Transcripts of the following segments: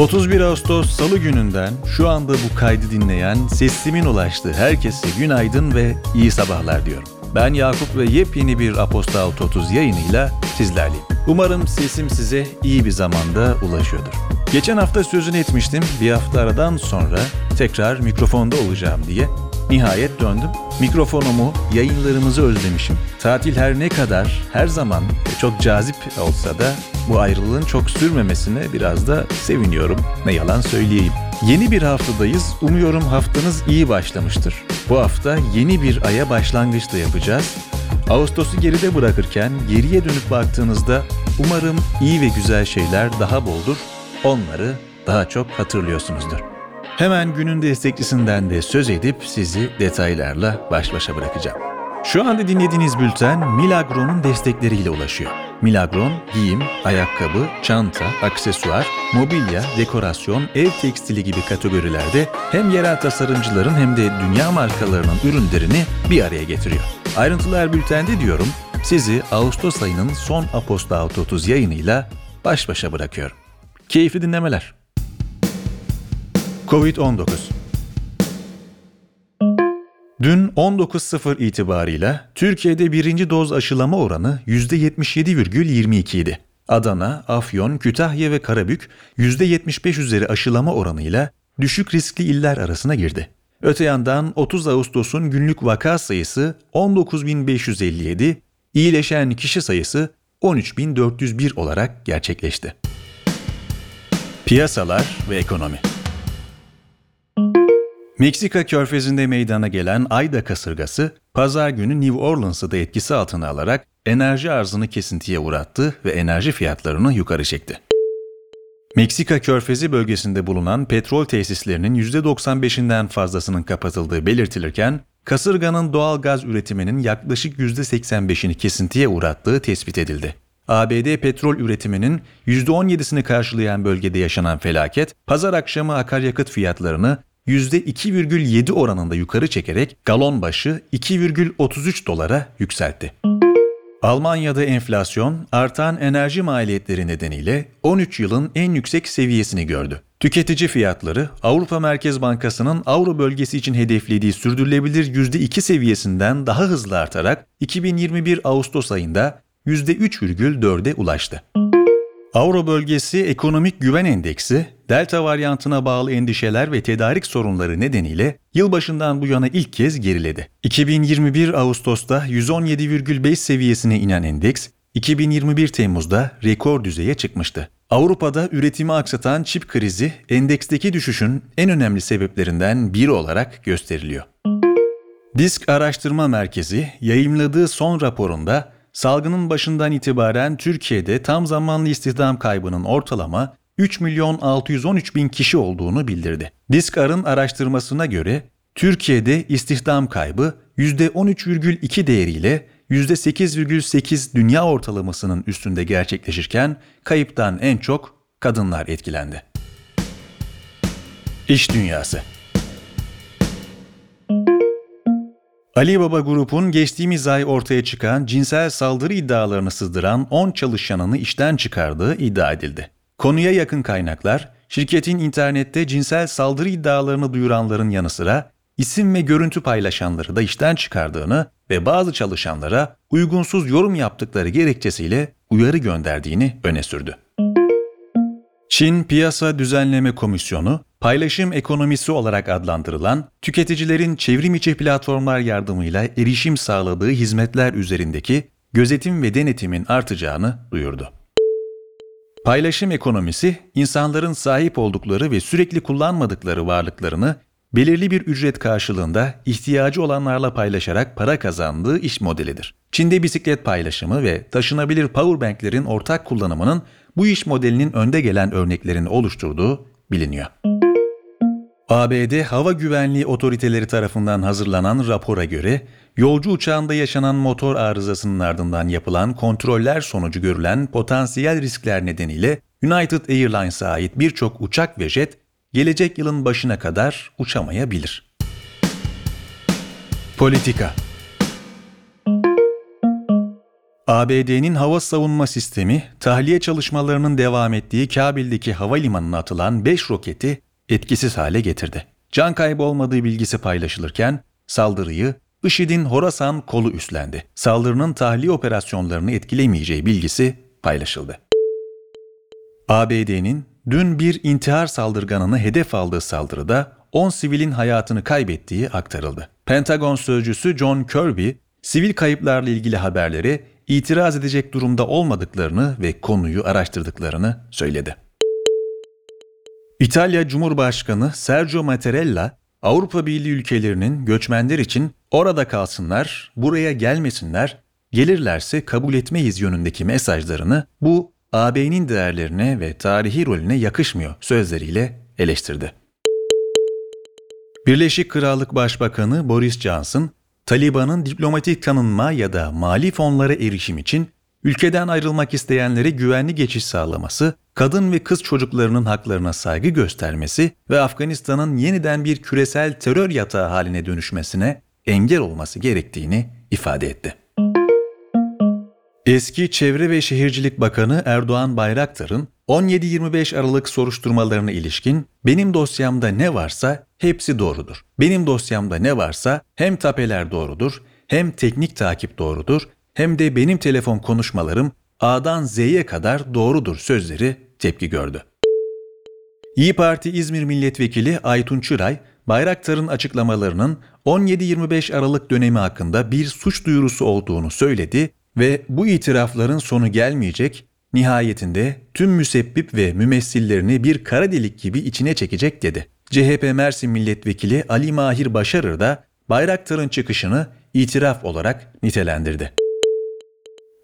31 Ağustos Salı gününden şu anda bu kaydı dinleyen sesimin ulaştığı herkese günaydın ve iyi sabahlar diyorum. Ben Yakup ve yepyeni bir Apostal 30 yayınıyla sizlerleyim. Umarım sesim size iyi bir zamanda ulaşıyordur. Geçen hafta sözünü etmiştim. Bir hafta aradan sonra tekrar mikrofonda olacağım diye. Nihayet döndüm. Mikrofonumu, yayınlarımızı özlemişim. Tatil her ne kadar her zaman çok cazip olsa da bu ayrılığın çok sürmemesine biraz da seviniyorum. Ne yalan söyleyeyim. Yeni bir haftadayız. Umuyorum haftanız iyi başlamıştır. Bu hafta yeni bir aya başlangıç da yapacağız. Ağustos'u geride bırakırken geriye dönüp baktığınızda umarım iyi ve güzel şeyler daha boldur. Onları daha çok hatırlıyorsunuzdur. Hemen günün destekçisinden de söz edip sizi detaylarla baş başa bırakacağım. Şu anda dinlediğiniz bülten Milagron'un destekleriyle ulaşıyor. Milagron, giyim, ayakkabı, çanta, aksesuar, mobilya, dekorasyon, ev tekstili gibi kategorilerde hem yerel tasarımcıların hem de dünya markalarının ürünlerini bir araya getiriyor. Ayrıntılar bültende diyorum, sizi Ağustos ayının son Aposta 30 yayınıyla baş başa bırakıyorum. Keyifli dinlemeler. Covid-19 Dün 19.0 itibarıyla Türkiye'de birinci doz aşılama oranı %77,22 idi. Adana, Afyon, Kütahya ve Karabük %75 üzeri aşılama oranıyla düşük riskli iller arasına girdi. Öte yandan 30 Ağustos'un günlük vaka sayısı 19.557, iyileşen kişi sayısı 13.401 olarak gerçekleşti. Piyasalar ve ekonomi Meksika körfezinde meydana gelen Ayda kasırgası, pazar günü New Orleans'ı da etkisi altına alarak enerji arzını kesintiye uğrattı ve enerji fiyatlarını yukarı çekti. Meksika körfezi bölgesinde bulunan petrol tesislerinin %95'inden fazlasının kapatıldığı belirtilirken, kasırganın doğal gaz üretiminin yaklaşık %85'ini kesintiye uğrattığı tespit edildi. ABD petrol üretiminin %17'sini karşılayan bölgede yaşanan felaket, pazar akşamı akaryakıt fiyatlarını %2,7 oranında yukarı çekerek galon başı 2,33 dolara yükseltti. Almanya'da enflasyon artan enerji maliyetleri nedeniyle 13 yılın en yüksek seviyesini gördü. Tüketici fiyatları Avrupa Merkez Bankası'nın Avro bölgesi için hedeflediği sürdürülebilir %2 seviyesinden daha hızlı artarak 2021 Ağustos ayında %3,4'e ulaştı. Avro bölgesi ekonomik güven endeksi, delta varyantına bağlı endişeler ve tedarik sorunları nedeniyle yılbaşından bu yana ilk kez geriledi. 2021 Ağustos'ta 117,5 seviyesine inen endeks, 2021 Temmuz'da rekor düzeye çıkmıştı. Avrupa'da üretimi aksatan çip krizi endeksteki düşüşün en önemli sebeplerinden biri olarak gösteriliyor. Disk Araştırma Merkezi yayımladığı son raporunda salgının başından itibaren Türkiye'de tam zamanlı istihdam kaybının ortalama 3 milyon 613 bin kişi olduğunu bildirdi. Diskar'ın araştırmasına göre Türkiye'de istihdam kaybı %13,2 değeriyle %8,8 dünya ortalamasının üstünde gerçekleşirken kayıptan en çok kadınlar etkilendi. İş Dünyası Ali Baba Grup'un geçtiğimiz ay ortaya çıkan cinsel saldırı iddialarını sızdıran 10 çalışanını işten çıkardığı iddia edildi. Konuya yakın kaynaklar, şirketin internette cinsel saldırı iddialarını duyuranların yanı sıra isim ve görüntü paylaşanları da işten çıkardığını ve bazı çalışanlara uygunsuz yorum yaptıkları gerekçesiyle uyarı gönderdiğini öne sürdü. Çin Piyasa Düzenleme Komisyonu, paylaşım ekonomisi olarak adlandırılan, tüketicilerin çevrim içi platformlar yardımıyla erişim sağladığı hizmetler üzerindeki gözetim ve denetimin artacağını duyurdu. Paylaşım ekonomisi, insanların sahip oldukları ve sürekli kullanmadıkları varlıklarını belirli bir ücret karşılığında ihtiyacı olanlarla paylaşarak para kazandığı iş modelidir. Çin'de bisiklet paylaşımı ve taşınabilir powerbanklerin ortak kullanımının bu iş modelinin önde gelen örneklerini oluşturduğu biliniyor. ABD Hava Güvenliği Otoriteleri tarafından hazırlanan rapora göre, yolcu uçağında yaşanan motor arızasının ardından yapılan kontroller sonucu görülen potansiyel riskler nedeniyle United Airlines'a ait birçok uçak ve jet gelecek yılın başına kadar uçamayabilir. Politika ABD'nin hava savunma sistemi, tahliye çalışmalarının devam ettiği Kabil'deki havalimanına atılan 5 roketi etkisiz hale getirdi. Can kaybı olmadığı bilgisi paylaşılırken saldırıyı IŞİD'in Horasan kolu üstlendi. Saldırının tahliye operasyonlarını etkilemeyeceği bilgisi paylaşıldı. ABD'nin dün bir intihar saldırganını hedef aldığı saldırıda 10 sivilin hayatını kaybettiği aktarıldı. Pentagon sözcüsü John Kirby, sivil kayıplarla ilgili haberleri itiraz edecek durumda olmadıklarını ve konuyu araştırdıklarını söyledi. İtalya Cumhurbaşkanı Sergio Mattarella, Avrupa Birliği ülkelerinin göçmenler için orada kalsınlar, buraya gelmesinler, gelirlerse kabul etmeyiz yönündeki mesajlarını bu AB'nin değerlerine ve tarihi rolüne yakışmıyor sözleriyle eleştirdi. Birleşik Krallık Başbakanı Boris Johnson, Taliban'ın diplomatik tanınma ya da mali fonlara erişim için ülkeden ayrılmak isteyenlere güvenli geçiş sağlaması, kadın ve kız çocuklarının haklarına saygı göstermesi ve Afganistan'ın yeniden bir küresel terör yatağı haline dönüşmesine engel olması gerektiğini ifade etti. Eski Çevre ve Şehircilik Bakanı Erdoğan Bayraktar'ın 17-25 Aralık soruşturmalarına ilişkin benim dosyamda ne varsa hepsi doğrudur. Benim dosyamda ne varsa hem tapeler doğrudur, hem teknik takip doğrudur, hem de benim telefon konuşmalarım A'dan Z'ye kadar doğrudur sözleri tepki gördü. İyi Parti İzmir Milletvekili Aytun Çıray, Bayraktar'ın açıklamalarının 17-25 Aralık dönemi hakkında bir suç duyurusu olduğunu söyledi ve bu itirafların sonu gelmeyecek, nihayetinde tüm müsebbip ve mümessillerini bir kara delik gibi içine çekecek dedi. CHP Mersin Milletvekili Ali Mahir Başarır da Bayraktar'ın çıkışını itiraf olarak nitelendirdi.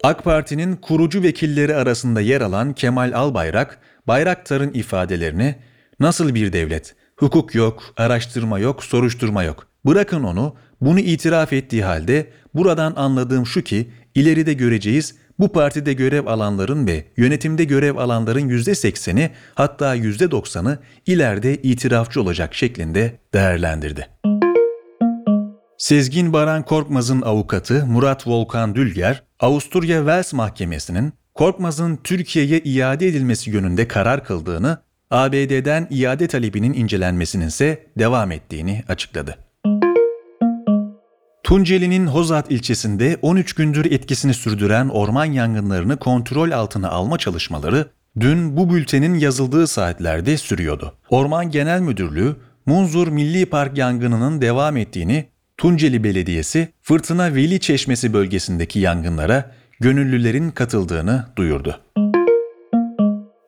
AK Parti'nin kurucu vekilleri arasında yer alan Kemal Albayrak, Bayraktar'ın ifadelerini nasıl bir devlet, hukuk yok, araştırma yok, soruşturma yok. Bırakın onu, bunu itiraf ettiği halde buradan anladığım şu ki ileride göreceğiz bu partide görev alanların ve yönetimde görev alanların %80'i hatta %90'ı ileride itirafçı olacak şeklinde değerlendirdi. Sezgin Baran Korkmaz'ın avukatı Murat Volkan Dülger, Avusturya Wels Mahkemesi'nin Korkmaz'ın Türkiye'ye iade edilmesi yönünde karar kıldığını, ABD'den iade talebinin incelenmesinin ise devam ettiğini açıkladı. Tunceli'nin Hozat ilçesinde 13 gündür etkisini sürdüren orman yangınlarını kontrol altına alma çalışmaları dün bu bültenin yazıldığı saatlerde sürüyordu. Orman Genel Müdürlüğü, Munzur Milli Park yangınının devam ettiğini, Tunceli Belediyesi, Fırtına Veli Çeşmesi bölgesindeki yangınlara gönüllülerin katıldığını duyurdu.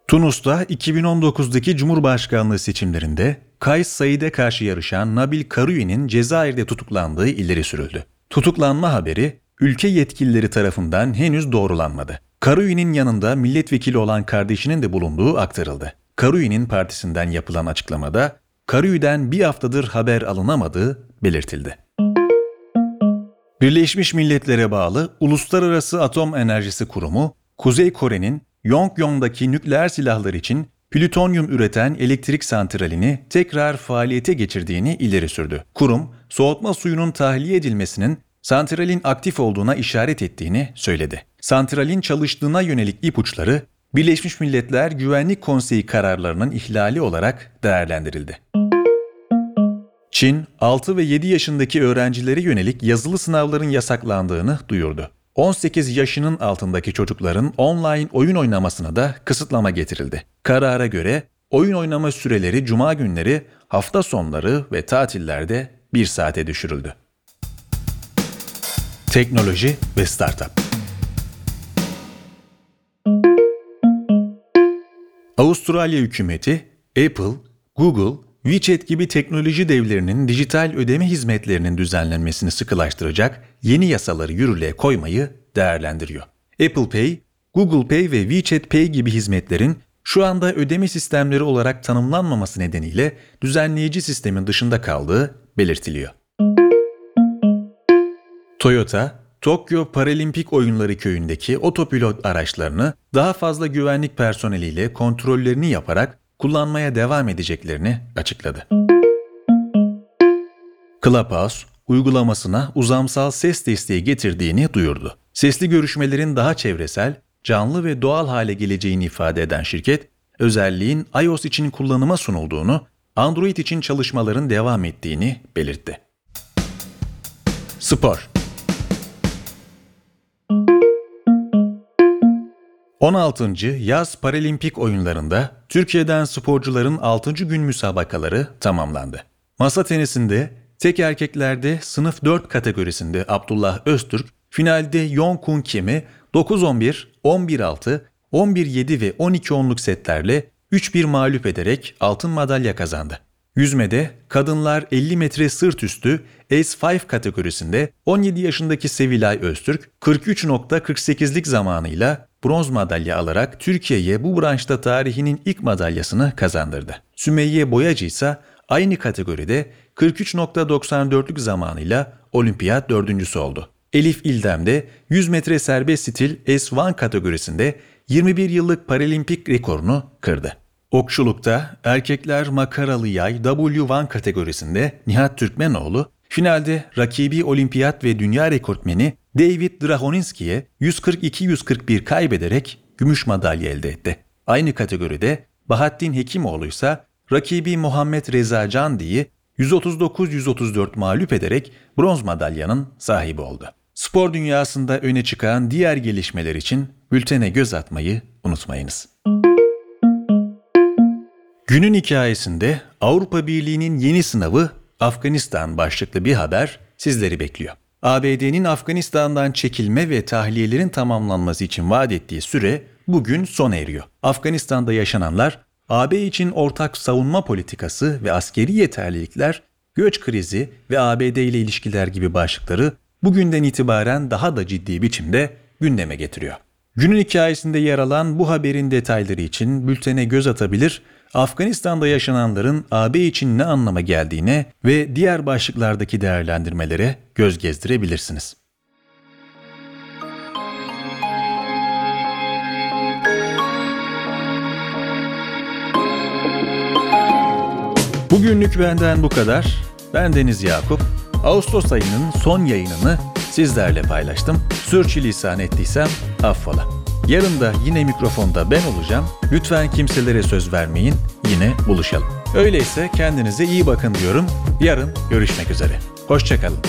Tunus'ta 2019'daki Cumhurbaşkanlığı seçimlerinde Kays Said'e karşı yarışan Nabil Karuyu'nun Cezayir'de tutuklandığı ileri sürüldü. Tutuklanma haberi ülke yetkilileri tarafından henüz doğrulanmadı. Karuyu'nun yanında milletvekili olan kardeşinin de bulunduğu aktarıldı. Karuyu'nun partisinden yapılan açıklamada Karuyu'den bir haftadır haber alınamadığı belirtildi. Birleşmiş Milletler'e bağlı Uluslararası Atom Enerjisi Kurumu, Kuzey Kore'nin Yongyong'daki nükleer silahlar için plütonyum üreten elektrik santralini tekrar faaliyete geçirdiğini ileri sürdü. Kurum, soğutma suyunun tahliye edilmesinin santralin aktif olduğuna işaret ettiğini söyledi. Santralin çalıştığına yönelik ipuçları Birleşmiş Milletler Güvenlik Konseyi kararlarının ihlali olarak değerlendirildi. Çin, 6 ve 7 yaşındaki öğrencilere yönelik yazılı sınavların yasaklandığını duyurdu. 18 yaşının altındaki çocukların online oyun oynamasına da kısıtlama getirildi. Karara göre oyun oynama süreleri cuma günleri, hafta sonları ve tatillerde bir saate düşürüldü. Teknoloji ve Startup Avustralya hükümeti, Apple, Google, WeChat gibi teknoloji devlerinin dijital ödeme hizmetlerinin düzenlenmesini sıkılaştıracak yeni yasaları yürürlüğe koymayı değerlendiriyor. Apple Pay, Google Pay ve WeChat Pay gibi hizmetlerin şu anda ödeme sistemleri olarak tanımlanmaması nedeniyle düzenleyici sistemin dışında kaldığı belirtiliyor. Toyota, Tokyo Paralimpik Oyunları köyündeki otopilot araçlarını daha fazla güvenlik personeliyle kontrollerini yaparak kullanmaya devam edeceklerini açıkladı. Clubhouse, uygulamasına uzamsal ses desteği getirdiğini duyurdu. Sesli görüşmelerin daha çevresel, canlı ve doğal hale geleceğini ifade eden şirket, özelliğin iOS için kullanıma sunulduğunu, Android için çalışmaların devam ettiğini belirtti. Spor 16. Yaz Paralimpik oyunlarında Türkiye'den sporcuların 6. gün müsabakaları tamamlandı. Masa tenisinde tek erkeklerde sınıf 4 kategorisinde Abdullah Öztürk finalde Yong Kun Kim'i 9-11, 11-6, 11-7 ve 12-10'luk setlerle 3-1 mağlup ederek altın madalya kazandı. Yüzmede kadınlar 50 metre sırt üstü S5 kategorisinde 17 yaşındaki Sevilay Öztürk 43.48'lik zamanıyla bronz madalya alarak Türkiye'ye bu branşta tarihinin ilk madalyasını kazandırdı. Sümeyye Boyacı ise aynı kategoride 43.94'lük zamanıyla olimpiyat dördüncüsü oldu. Elif İldem de 100 metre serbest stil S1 kategorisinde 21 yıllık paralimpik rekorunu kırdı. Okçulukta erkekler makaralı yay W1 kategorisinde Nihat Türkmenoğlu, finalde rakibi olimpiyat ve dünya rekortmeni David Drahoninski'ye 142-141 kaybederek gümüş madalya elde etti. Aynı kategoride Bahattin Hekimoğlu ise rakibi Muhammed Reza Candi'yi 139-134 mağlup ederek bronz madalyanın sahibi oldu. Spor dünyasında öne çıkan diğer gelişmeler için bültene göz atmayı unutmayınız. Günün hikayesinde Avrupa Birliği'nin yeni sınavı Afganistan başlıklı bir haber sizleri bekliyor. ABD'nin Afganistan'dan çekilme ve tahliyelerin tamamlanması için vaat ettiği süre bugün sona eriyor. Afganistan'da yaşananlar, AB için ortak savunma politikası ve askeri yeterlilikler, göç krizi ve ABD ile ilişkiler gibi başlıkları bugünden itibaren daha da ciddi biçimde gündeme getiriyor. Günün hikayesinde yer alan bu haberin detayları için bültene göz atabilir, Afganistan'da yaşananların AB için ne anlama geldiğine ve diğer başlıklardaki değerlendirmelere göz gezdirebilirsiniz. Bugünlük benden bu kadar. Ben Deniz Yakup. Ağustos ayının son yayınını sizlerle paylaştım. Sürçülisan ettiysem affola. Yarın da yine mikrofonda ben olacağım. Lütfen kimselere söz vermeyin. Yine buluşalım. Öyleyse kendinize iyi bakın diyorum. Yarın görüşmek üzere. Hoşçakalın.